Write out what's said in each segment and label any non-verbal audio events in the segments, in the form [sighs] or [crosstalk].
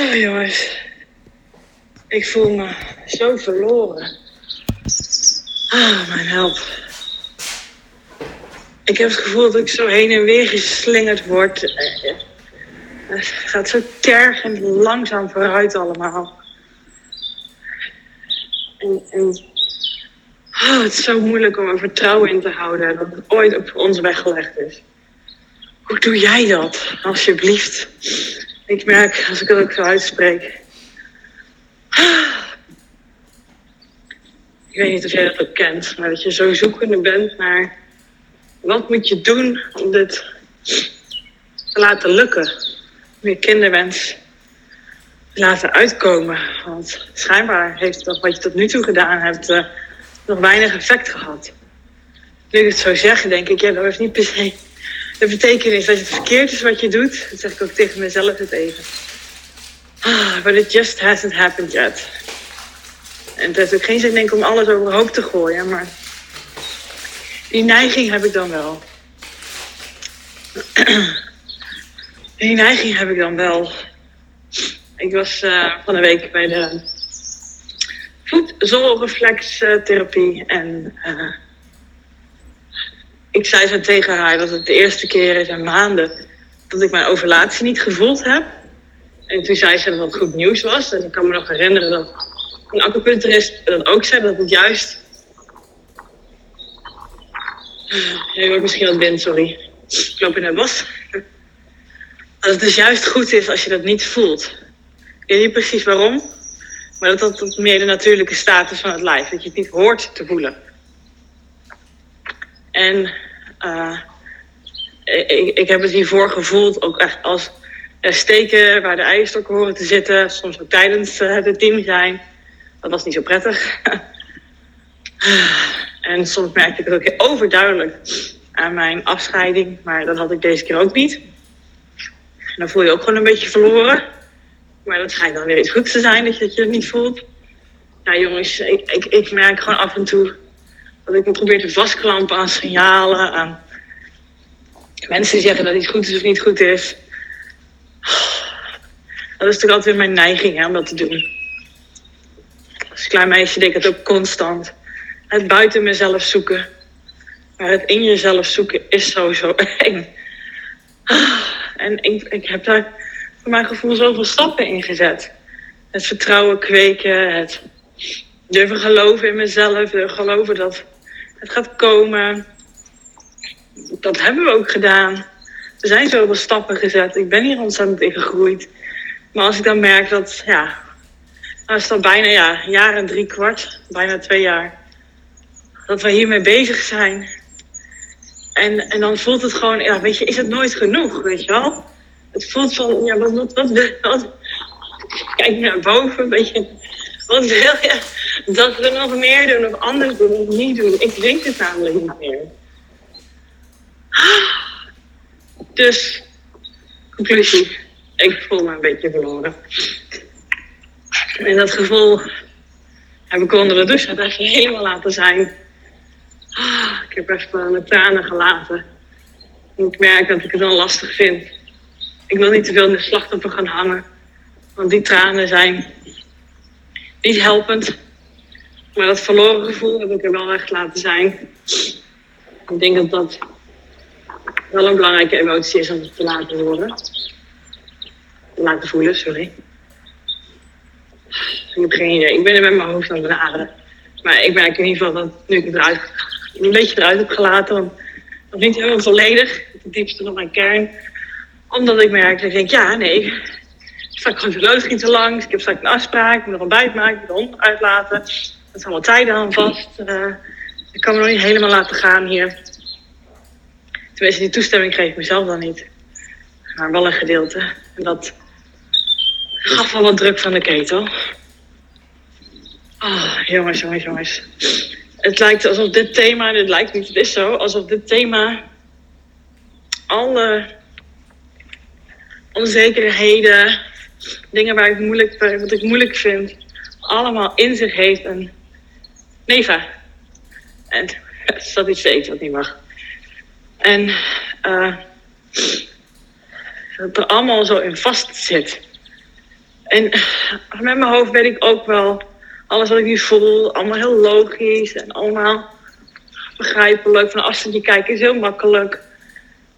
Oh jongens, ik voel me zo verloren. Ah, mijn help. Ik heb het gevoel dat ik zo heen en weer geslingerd word. Het gaat zo tergend langzaam vooruit allemaal. En, en oh, het is zo moeilijk om er vertrouwen in te houden dat het ooit op ons weggelegd is. Hoe doe jij dat, alsjeblieft? Ik merk als ik het ook zo uitspreek. Ik weet niet of jij dat ook kent, maar dat je zo zoekende bent naar wat moet je doen om dit te laten lukken. Om je kinderwens te laten uitkomen. Want schijnbaar heeft dat wat je tot nu toe gedaan hebt uh, nog weinig effect gehad. Nu ik het zo zeg, denk ik, ja, dat niet per se de betekenis dat het verkeerd is wat je doet. Dat zeg ik ook tegen mezelf het even. Ah, but it just hasn't happened yet. En het heeft ook geen zin denk ik om alles overhoop te gooien, maar die neiging heb ik dan wel. [clears throat] Die neiging heb ik dan wel. Ik was uh, van de week bij de voetzolreflextherapie en uh, ik zei zo tegen haar dat het de eerste keer is in maanden dat ik mijn ovulatie niet gevoeld heb. En toen zei ze dat het goed nieuws was. En ik kan me nog herinneren dat een acupuncturist dat ook zei, dat het juist... Je hoort misschien wat wind, sorry. Ik loop in het bos. [laughs] Dat het dus juist goed is als je dat niet voelt. Ik weet niet precies waarom, maar dat dat meer de natuurlijke staat is van het lijf. Dat je het niet hoort te voelen. En uh, ik, ik, heb het hiervoor gevoeld ook echt als steken waar de eierstokken horen te zitten. Soms ook tijdens uh, het team zijn. Dat was niet zo prettig. [laughs] en soms merkte ik het ook overduidelijk aan mijn afscheiding. Maar dat had ik deze keer ook niet. Dan voel je ook gewoon een beetje verloren. Maar dat schijnt dan weer iets goeds te zijn dat je, dat je het niet voelt. Nou jongens, ik, ik, ik merk gewoon af en toe dat ik me probeer te vastklampen aan signalen, aan mensen die zeggen dat iets goed is of niet goed is. Dat is toch altijd mijn neiging hè, om dat te doen. Als klein meisje deed ik het ook constant. Het buiten mezelf zoeken. Maar het in jezelf zoeken is sowieso [laughs] eng. En ik, ik heb daar voor mijn gevoel zoveel stappen in gezet. Het vertrouwen kweken, het durven geloven in mezelf, durven geloven dat het gaat komen. Dat hebben we ook gedaan. Er zijn zoveel stappen gezet. Ik ben hier ontzettend in gegroeid. Maar als ik dan merk dat, ja, nou is al bijna ja, een jaar en drie kwart, bijna twee jaar, dat we hiermee bezig zijn. En, en dan voelt het gewoon, ja, weet je, is het nooit genoeg, weet je wel? Het voelt van, ja, wat, wat, wat, wat kijk naar boven, weet je, wat [laughs] wil je dat we nog meer doen of anders doen of niet doen? Ik weet het namelijk niet meer. Dus, conclusie. Ik voel me een beetje verloren. En dat gevoel heb ik onder de douche even helemaal laten zijn. Ik heb even mijn tranen gelaten. En ik merk dat ik het dan lastig vind. Ik wil niet te veel in de slachtoffer gaan hangen. Want die tranen zijn niet helpend. Maar dat verloren gevoel heb ik er wel echt laten zijn. Ik denk dat dat wel een belangrijke emotie is om te laten horen. Te laten voelen, sorry. Ik heb geen idee. Ik ben er met mijn hoofd aan het aderen. Maar ik merk in ieder geval dat nu ik het eruit, een beetje eruit heb gelaten, want nog niet helemaal volledig, het diepste van mijn kern. Omdat ik merk dat ik denk, ja, nee, straks komt de loodgieter langs, ik heb straks een afspraak, ik moet nog ontbijt maken, ik moet de hond uitlaten. Dat zijn allemaal tijden aan vast. Uh, ik kan me nog niet helemaal laten gaan hier. Tenminste, die toestemming kreeg ik mezelf dan niet. Maar wel een gedeelte. En dat gaf wel wat druk van de ketel. Oh, jongens, jongens, jongens. Het lijkt alsof dit thema, dit lijkt niet, het is zo, alsof dit thema alle onzekerheden, dingen waar ik moeilijk, wat ik moeilijk vind, allemaal in zich heeft. En [laughs] Neva. En is dat iets steeds wat niet mag. En uh, dat er allemaal zo in vast zit. En [sighs] met mijn hoofd weet ik ook wel alles wat ik nu voel, allemaal heel logisch en allemaal begrijpelijk. Van afstandje kijken is heel makkelijk.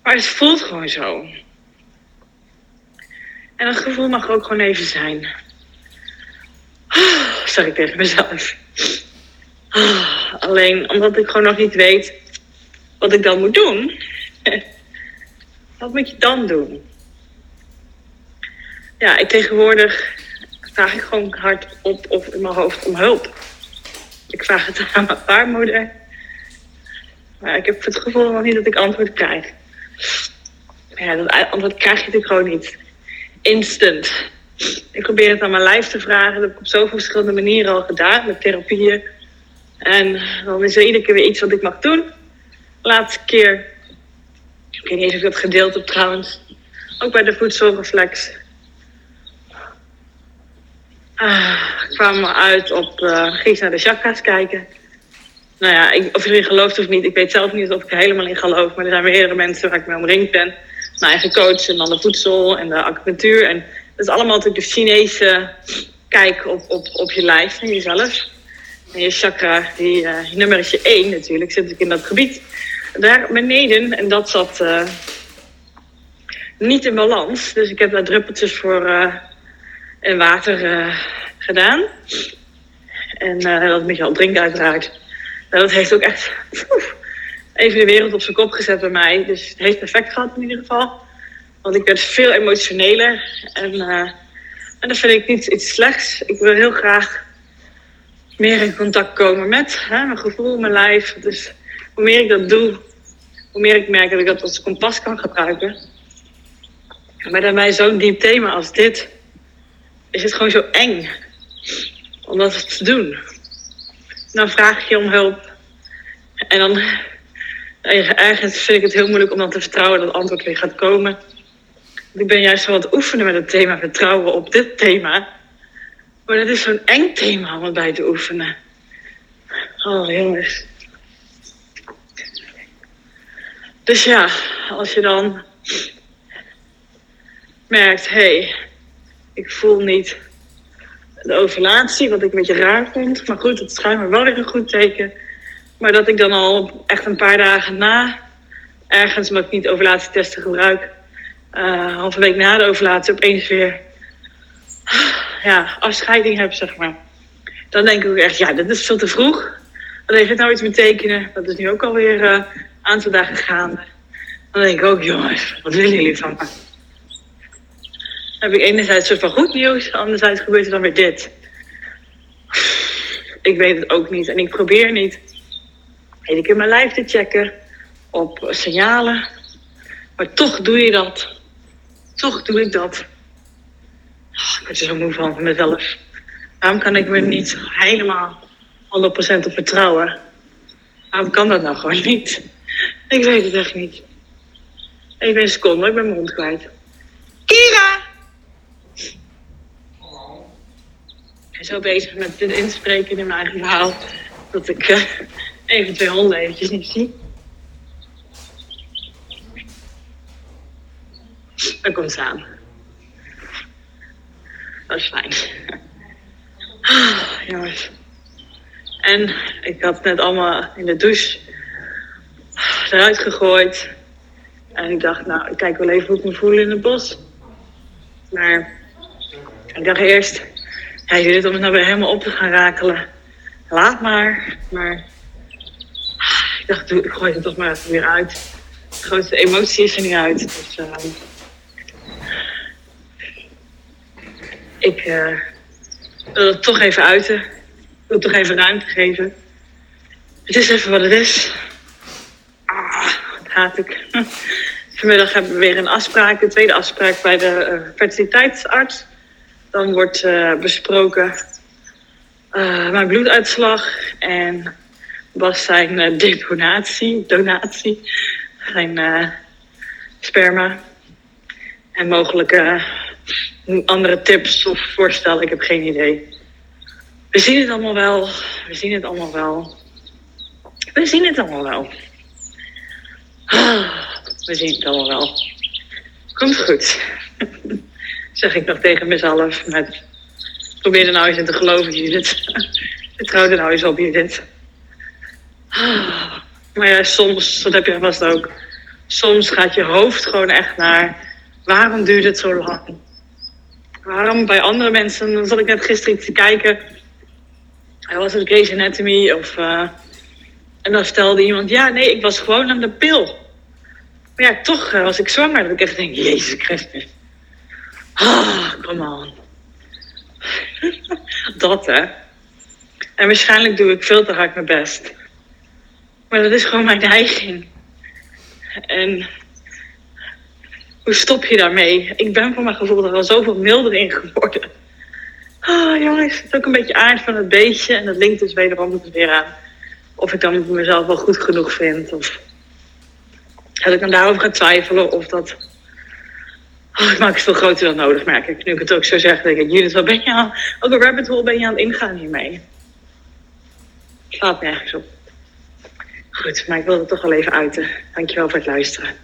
Maar het voelt gewoon zo. En dat gevoel mag ook gewoon even zijn. Zeg ik tegen mezelf. Alleen omdat ik gewoon nog niet weet wat ik dan moet doen. [laughs] Wat moet je dan doen? Ja, ik tegenwoordig vraag ik gewoon hard op of in mijn hoofd om hulp. Ik vraag het aan mijn baarmoeder. Maar ik heb het gevoel nog niet dat ik antwoord krijg. Ja, dat antwoord krijg je natuurlijk gewoon niet. Instant. Ik probeer het aan mijn lijf te vragen. Dat heb ik op zoveel verschillende manieren al gedaan. Met therapieën. En dan is er iedere keer weer iets wat ik mag doen. Laatste keer. Ik weet niet of ik dat gedeeld heb trouwens. Ook bij de voedselreflex. Ah, kwamen uit op. Uh, naar de chakras kijken. Nou ja, ik, of je erin gelooft of niet, ik weet zelf niet of ik er helemaal in geloof. Maar er zijn meerdere mensen waar ik mee omringd ben. Mijn eigen coach en dan de voedsel en de acupunctuur. En dat is allemaal natuurlijk de Chinese kijk op, op, op je lijf en jezelf. En je chakra, die uh, nummertje 1 natuurlijk, zit ik in dat gebied. Daar beneden, en dat zat uh, niet in balans. Dus ik heb daar druppeltjes voor uh, in water gedaan. En dat moet je al drinken uiteraard. Dat heeft ook echt even de wereld op zijn kop gezet bij mij. Dus het heeft effect gehad in ieder geval. Want ik werd veel emotioneler. En, uh, en dat vind ik niet iets slechts. Ik wil heel graag meer in contact komen met hè, mijn gevoel, mijn lijf. Dus hoe meer ik dat doe, hoe meer ik merk dat ik dat als kompas kan gebruiken. Maar bij mij zo'n diep thema als dit, is het gewoon zo eng om dat te doen dan vraag je om hulp. En dan ergens vind ik het heel moeilijk om dan te vertrouwen dat het antwoord weer gaat komen. Ik ben juist wel aan het oefenen met het thema vertrouwen op dit thema. Maar het is zo'n eng thema om bij te oefenen. Oh, jongens. Dus ja, als je dan merkt, hé, hey, ik voel niet de ovulatie, wat ik een beetje raar vond. Maar goed, het is schijnbaar wel weer een goed teken. Maar dat ik dan al echt een paar dagen na, ergens omdat ik niet ovulatietesten gebruik, uh, halve week na de ovulatie opeens weer ja, afscheiding heb, zeg maar. Dan denk ik ook echt, ja, dit is veel te vroeg. Wat heeft het nou iets betekenen? Dat is nu ook alweer uh, een aantal dagen gaande. Dan denk ik ook, jongens, wat willen jullie van me? Heb ik enerzijds soort van goed nieuws, anderzijds gebeurt er dan weer dit. Ik weet het ook niet en ik probeer niet iedere keer mijn lijf te checken op signalen. Maar toch doe je dat. Toch doe ik dat. Oh, ik word er zo moe van, van mezelf. Waarom kan ik me niet helemaal 100% op vertrouwen? Waarom kan dat nou gewoon niet? Ik weet het echt niet. Even een seconde, ik ben mijn mond kwijt. Zo bezig met het inspreken in mijn eigen verhaal. Dat ik uh, even twee honden niet zie. Dan komt aan. Dat is fijn. Ah, jongens. En ik had net allemaal in de douche eruit gegooid. En ik dacht, nou, ik kijk wel even hoe ik me voel in het bos. Maar ik dacht eerst, ja, Judith, om het nou weer helemaal op te gaan rakelen. Laat maar. Maar ik dacht, ik gooi het toch maar even weer uit. De grootste emotie is er niet uit. Dus uh, ik uh, wil het toch even uiten. Ik wil toch even ruimte geven. Het is even wat het is. Ah, haat ik. [laughs] Vanmiddag hebben we weer een afspraak, een tweede afspraak bij de uh, fertiliteitsarts. Dan wordt uh, besproken uh, mijn bloeduitslag en was zijn uh, deponatie, donatie, zijn sperma. En mogelijke andere tips of voorstellen, ik heb geen idee. We zien het allemaal wel, we zien het allemaal wel. We zien het allemaal wel. We zien het allemaal wel. Komt goed. [laughs] zeg ik nog tegen mezelf. Met, probeer er nou eens in te geloven, Judith. [laughs] Vertrouw er nou eens op, Judith. Ah, maar ja, soms, dat heb je vast ook. Soms gaat je hoofd gewoon echt naar... Waarom duurt het zo lang? Waarom bij andere mensen... Dan zat ik net gisteren te kijken... Was het Grey's Anatomy of... Uh, en dan stelde iemand... Ja, nee, ik was gewoon aan de pil. Maar ja, toch uh, was ik zwanger. Dat ik echt denk... Jezus Christus. Ah, come on. [laughs] dat, hè. En waarschijnlijk doe ik veel te hard mijn best. Maar dat is gewoon mijn neiging. En hoe stop je daarmee? Ik ben voor mijn gevoel er wel zoveel milder in geworden. Ah, jongens, het is ook een beetje aard van het beestje. En dat linkt dus wederom weer aan. Of ik dan mezelf wel goed genoeg vind. Of dat ik dan daarover ga twijfelen. Of dat... Oh, ik maak het veel groter dan nodig, merk ik. Nu ik het ook zo zeg, denk ik... Judith, wat ben je aan... Ook een rabbit hole ben je aan het ingaan hiermee. Slaat nergens op. Goed, maar ik wilde het toch wel even uiten. Dankjewel voor het luisteren.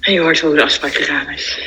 En je hoort hoe de afspraak gegaan is.